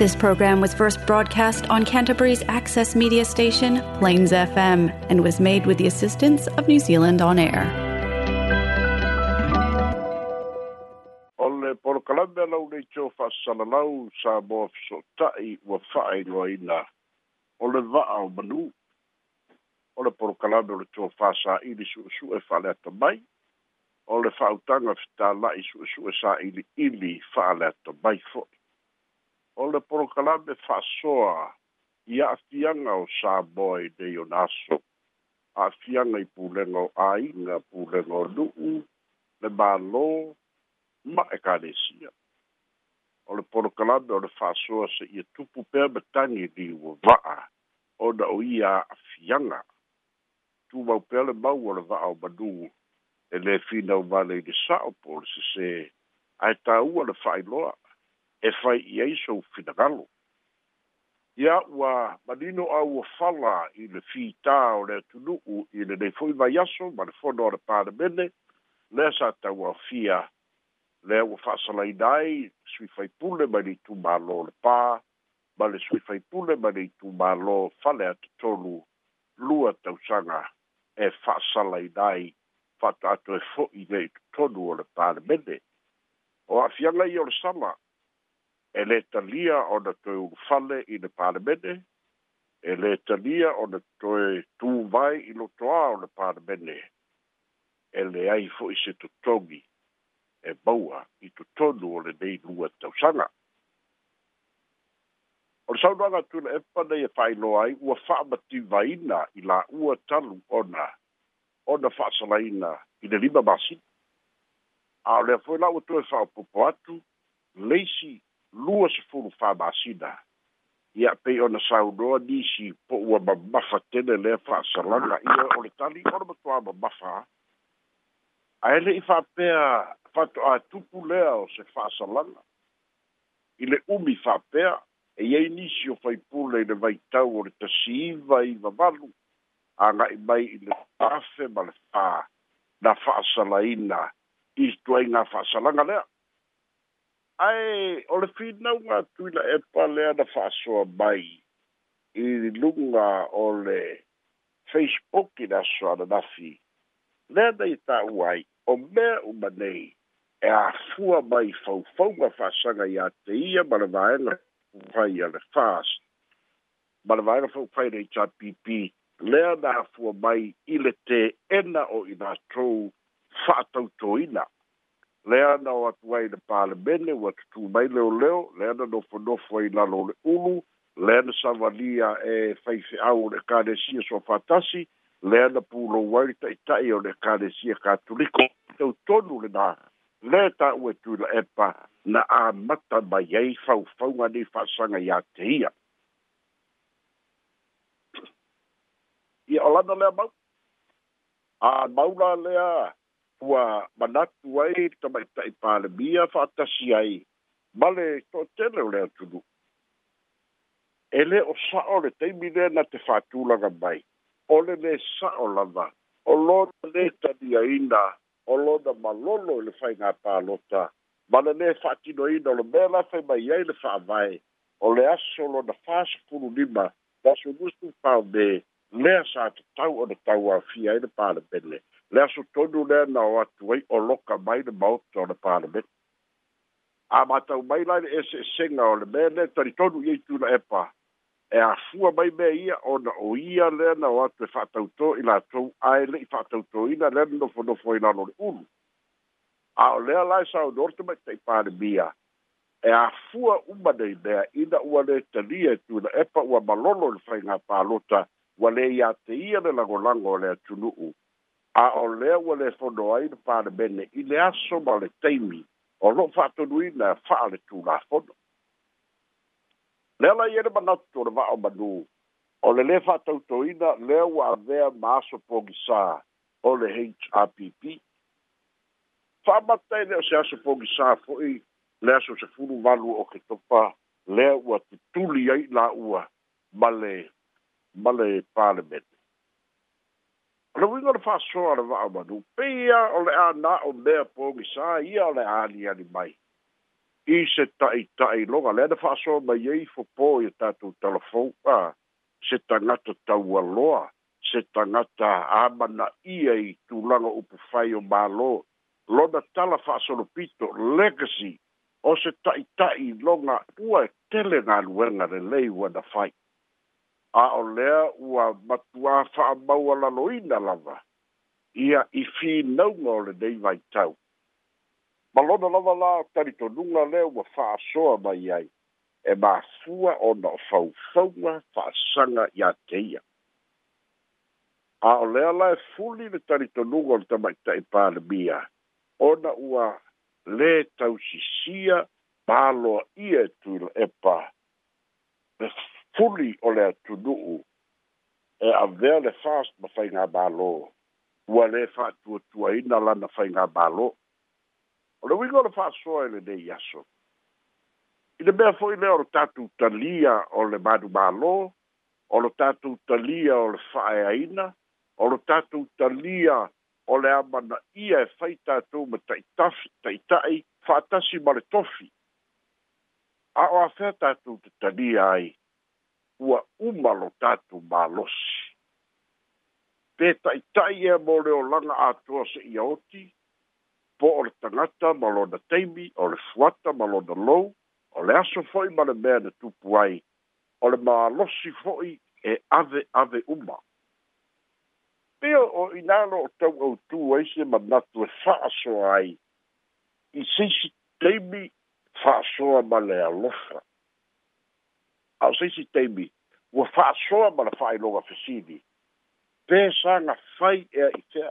This program was first broadcast on Canterbury's access media station, Plains FM, and was made with the assistance of New Zealand On Air. O le polokalame lau nei tō whaasalalau sa mō fisotai ua whaailoaina o le vaa o manu. O le polokalame o le tō whaasaili suesu e whaalea mai. O le whautanga fitālai suesu e sa ili ili whaalea tamai fo'i. o le fasoa fa'asoa afianga o saboi moe nei o naso a'afiaga i pulega o āiga pulega o nu'u le mālō ma e kalesia o le porokalame o se i tupu pea betani tagi liua va'a ona o ia a'afiaga tumau pea le mau o le va'a o manū e lē finau valei le sa'o po o le sesē ae tāua le fa'ailoa e fai i ai sou finagalo. Ia ua manino a ua fala i le fita o le tunuku i le neifoi mai aso, ma le fono o le pāne mene, le sa tau a fia le ua fasala i nai, sui fai pule mai ni tu malo le pā, ma le sui fai pule mai ni tu malo fale atu tolu lua tau sanga e fasala i nai, fata atu e fo i nei tu tonu o le pāne mene. O a fianga i o le sama, E, e le talia o na toe ulufale i le palemene e le talia o na toe tuvai i loto ā o le palemene e leai fo'i se totogi e maua i totonu o lenei lua tausaga o le saunoaga atuna epa nei e fa'ailoa ai ua fa'amativaina i la'ua talu ona ona fa'asalaina i le lima masina a o lea foi la'ua toe fa'aopopo atu leisi lua se fulu fa basida ia pe ona saudo di si po wa mafa tele le fa salanga ia o le tali o ba toa ba mafa a ele i fa pe fa to a tupu le o se fa salanga i le umi fa pe e ia inicio fa i pule le vai tau o le tasi iva i va valu a nga i mai i le pafe ma le fa na fa salaina i tuai nga fa salanga lea ai o le fina unga tuila e pale ana whasoa mai i lunga o le Facebook i na soa na nafi. Lea nei ta uai, o mea uma nei, e a fua mai fau fau ma whasanga i a te ia maravaenga fai a le whas. Maravaenga fau fai nei cha pipi, lea na fua mai i le te ena o i na trou whatautoina. Lea lea na o atu ai le palemene ua tutū mai leoleo lea na nofonofo ai lalo e o le ulu lea na savalia e faifeʻau o le ekalesia soafatasi lea na pulou ai le taʻitaʻi o le ekalesia katoliko teutonu lenā lea taʻua tui la epa na amata mai ai faufauga nei faasaga iā te ia ia o lana lea mau a mau la lea ua manatu ai tamaita i palemia faatasi ai ma le toʻatele o le atunuu e lē o saʻo le taimi lea na te faatulaga mai o le lē saʻo lava o lona lē taliaina o lona malolo i le faigā palota ma le lē faatinoina o lo mea lafai mai ai le faavae o le aso lona fasupululima ma sulusu faome lea sa tatau ona tau afia ai le palemele le aso tonu lea na o atu ai o loka mai le maota o le palemene a matau mai la le eseesega o le mea le talitonu iai tula epa e afua mai mea ia ona o ia lea na o atu e fa'atautō i latou ae le'i fa'atautōina lea na nofonofo i lalo le ulu a o lea la e saonoa le tamaita'i palemia e afua uma nei mea ina ua lē talia e tula epa ua malolo le faigā palota ua lē iā te ia le lagolago o le atunu'u a o lea ua le fono ai le palemene i le aso ma le taimi o loo fa'atonuina e fa'a le tulafono lea la ia le manatu o le va'ao manū o le lē fa'atautoina lea ua avea ma aso pogisā o le hrpp fa'amata e lea o se aso pogisā fo'i le aso sefulu valu o ke topa lea ua tutuli ai la'ua ma le ma le palemene Ana wui ngā rafa soa rafa a manu. Pea o le a na o mea pōngi sā ia o le a ni ani mai. I se tai tai longa. Le a rafa soa mai ei ta pō i a tātou talafou. Se tangata tau aloa. Se ta na ta mana ia i tū langa upu fai o ba lo mālo. Lona tala fa solo pito legacy. O se tai tai longa ua tele na ngā luenga le lei da fai a o lea ua matuā fa'amaua laloina lava ia i finauga o lenei vaitau ma lona lava la o talitonuga lea ua fa'asoa mai ai e mafua ona o faufauga fa'asaga iā te ia a o lea la e fuli le talitonuga o le tama'ita'i e palemia ona ua lē tausisia maloa ia e tuila epa fuli o le atunuu e avea le fast ma faigā mālō ua lē fa'atuatuaina lana faigā mālō o le uiga o le fa'asoa i lenei aso i le mea fo'i lea o lo tatou talia o le manumālō o lo tatou talia o le fa'aeaina o lo tatou talia o le amanaʻia e fai tatou ma taʻitafi taʻitaʻi fa'atasi ma le tofi a o afea tatou tatalia ai ua uma lo tatu malosi. Pe tai tai e mo leo langa atua se ia oti, po o le tangata ma lo na teimi, o le fuata ma lo na lou, o le aso foi ma le mea na tupu ai, o le malosi foi e ave ave uma. Pe o inalo o tau au tu eise ma natu e faasoa ai, i sisi teimi faasoa ma le alofa au sei si teimi ua fa'asoa ma la fa'ailoga fesili pe sa gafai ea i fea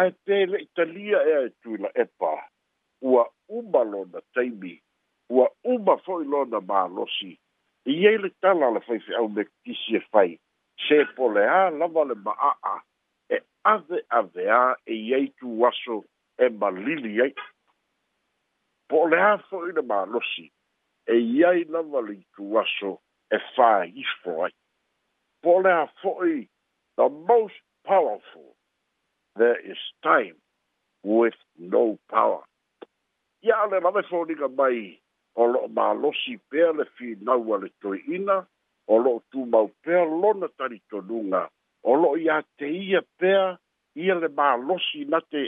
ae pe le'i talia ea e tui la epa ua uma lona taimi ua uma fo'i lona malosi iai le tala le faife'au me kisi e fai se poleā lava le ma'a'a e ave aveā e iai tuaso e malili ai po'oleā fo'i le malosi e iai lava le ituaso e fāifo ai po lea fo'i the most powerful there is time with no power ia a le lave foniga mai o lo'o mālosi pea le finaua le toe'ina o lo'o tumau pea lona talitonuga o lo'o iā te ia pea ia le mālosi na te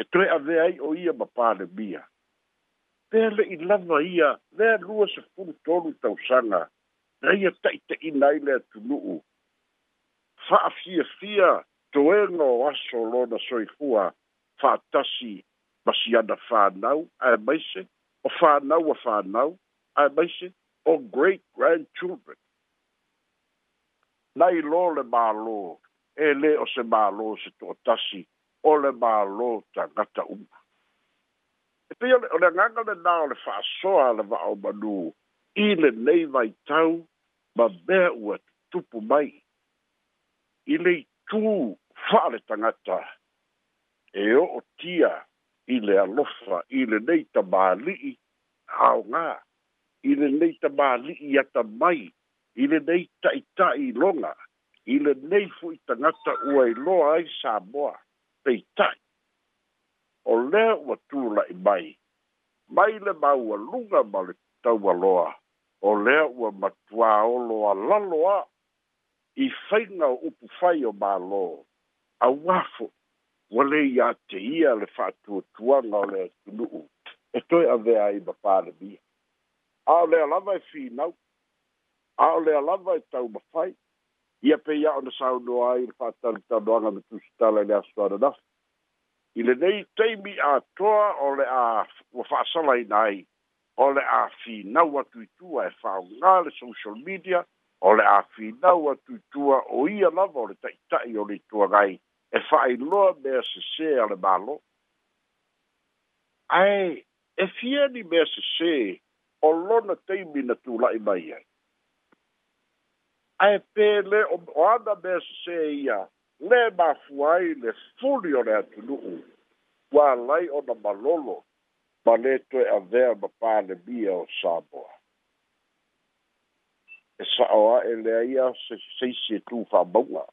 e toe avea ai o ia ma palemia pea le i lava ia lea lua sefulu tolu tausaga na ia taʻitaʻina ai le atunuu fa'afiafia toega o aso lona soifua fa'atasi masiana fānau ae maise o fānau a fānau ae maise o great grand children nai lo le mālō e lē o se mālō se toʻatasi o le mālō tagata umu pe o le nganga le na o le fa so ala va o manu i le nei vai tau ma be ua tupu mai i le tu fa le tangata e o o tia i le alofa i le nei ta bali i au nga i le nei ta bali ata mai i le nei ta i ta i longa i le nei fu i tangata ua i loa ai sa moa pe tai o lea ua tulaʻi mai mai le maualuga ma le taualoa o lea ua matuāolo alalo a i faiga o upu fai o mālō auā fo ua lē iā te ia le faatuatuaga o le atunuu e toe avea ai ma palemia a o lea lava e finau a o lea lava e taumafai ia pei a ona saunoa ai le faatalitanoaga me tusitala i le aso ananafi i le nei teimi atoa o le a ua fa'asalaina ai o le a finau atuitua e faaogā le social media o le a finau atuitua o ia lava o le ta'ita'i o le ituagai e fa'ailoa mea sesē a le mālo ae e fia ni mea sesē o lona teimi na tula'i mai ai ae pēle o ana mea sesē ia le mafua ai le fuli o le atunu'u ua lai ona malolo ma lē toe avea ma palemia o samoa e sa'o a'e lea ia seisi e tufamauga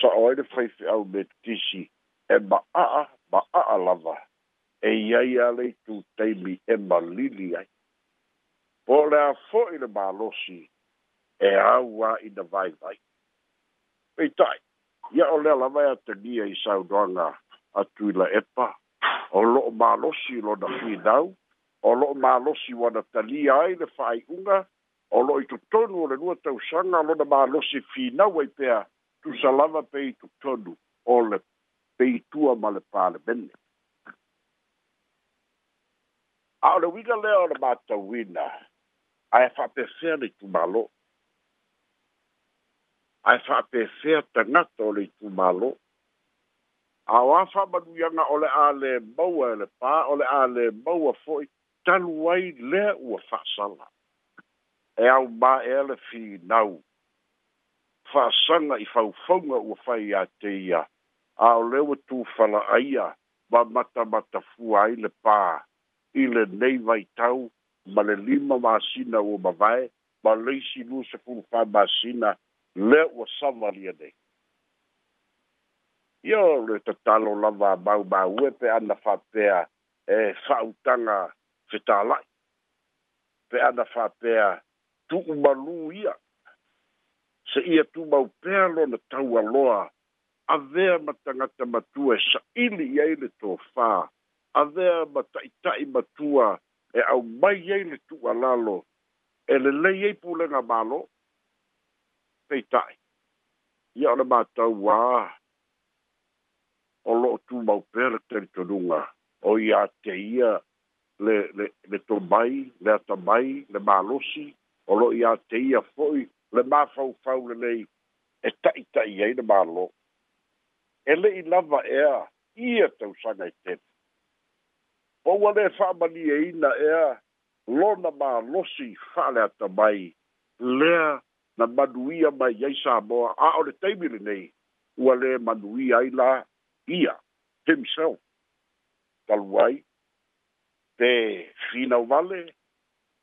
sa'o ai le faife'au metitisi e ma'a'a ma'a'a lava e iai a le itūtaimi e malili ai po o le a fo'i le mālosi e au a'ina vaivai peita'i ia o lea lava e atagia i sauloaga atu i la epa o lo'o malosi lona fidau o lo'o malosi uana talia ai le fa'aiʻuga o lo'o i totonu o le lua tausaga lona malosi finau ai pea tusa lava pei totonu o le peitua ma le palemene a o le uiga lea o le matauina ae fa'apefea le itumālo'o ae fa'apesea tagata o le itumālo ao a fa'amaluiaga o le a lē maua e le pā o le a lē maua fo'i talu ai lea ua fa'asala e au māea le finau fa'asaga i faufauga ua fai iā te ia a o le ua tufala'aia ma matamatafua ai le pā i le nei vaitau ma le lima masina ua mavae ma leisi lusefulufamasina le ua savalia nei ia le tatalo lava baubaue pe ana faapea e fa'autaga fetāla'i pe ana faapea tu'umalū ia se'ia tumau pea lona taualoa avea ma tagata matua e sa'ili i ai le tofā avea ma ta'ita'i matua e aumai ai le tu'alalo e lelei ai pulega mālō peitai. Ia ora mātau wā, o loo tū mau pēra tēri tonunga, o ia te ia le, le, le tō mai, le ata mai, le mālosi, o loo ia te ia foi, le māfau fau le nei, e tai tai ei le mālo. E le i lava ea, ia tau sanga i tēpi. O wale whaamani e ina ea, lona mālosi whaale ata mai, lea, na manuia mai ai samoa a o le taimi lenei ua lē manuia ai la ia himself talu ai pe finau vale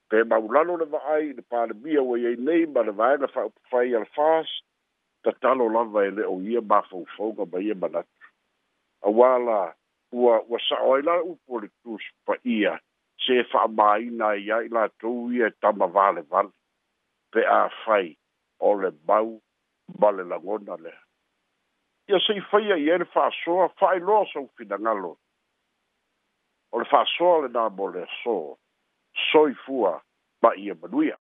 pe maulalo le va'ai le palemia ua iai nei ma le vaega fa'aupufai a le fas tatalo lava e lē o ia mafaufauga ma ia manatu auā la ua ua sa'o ai la upu o le tusi pa'ia se fa'amāina ai ai latou ia e tama valevale pe a fai o le mau ma le lagona lea ia seifaia i ai le fa'asoa fa'ailoa soufinagalo o le fa'asoa lenā mo le aso soifua ma ia manuia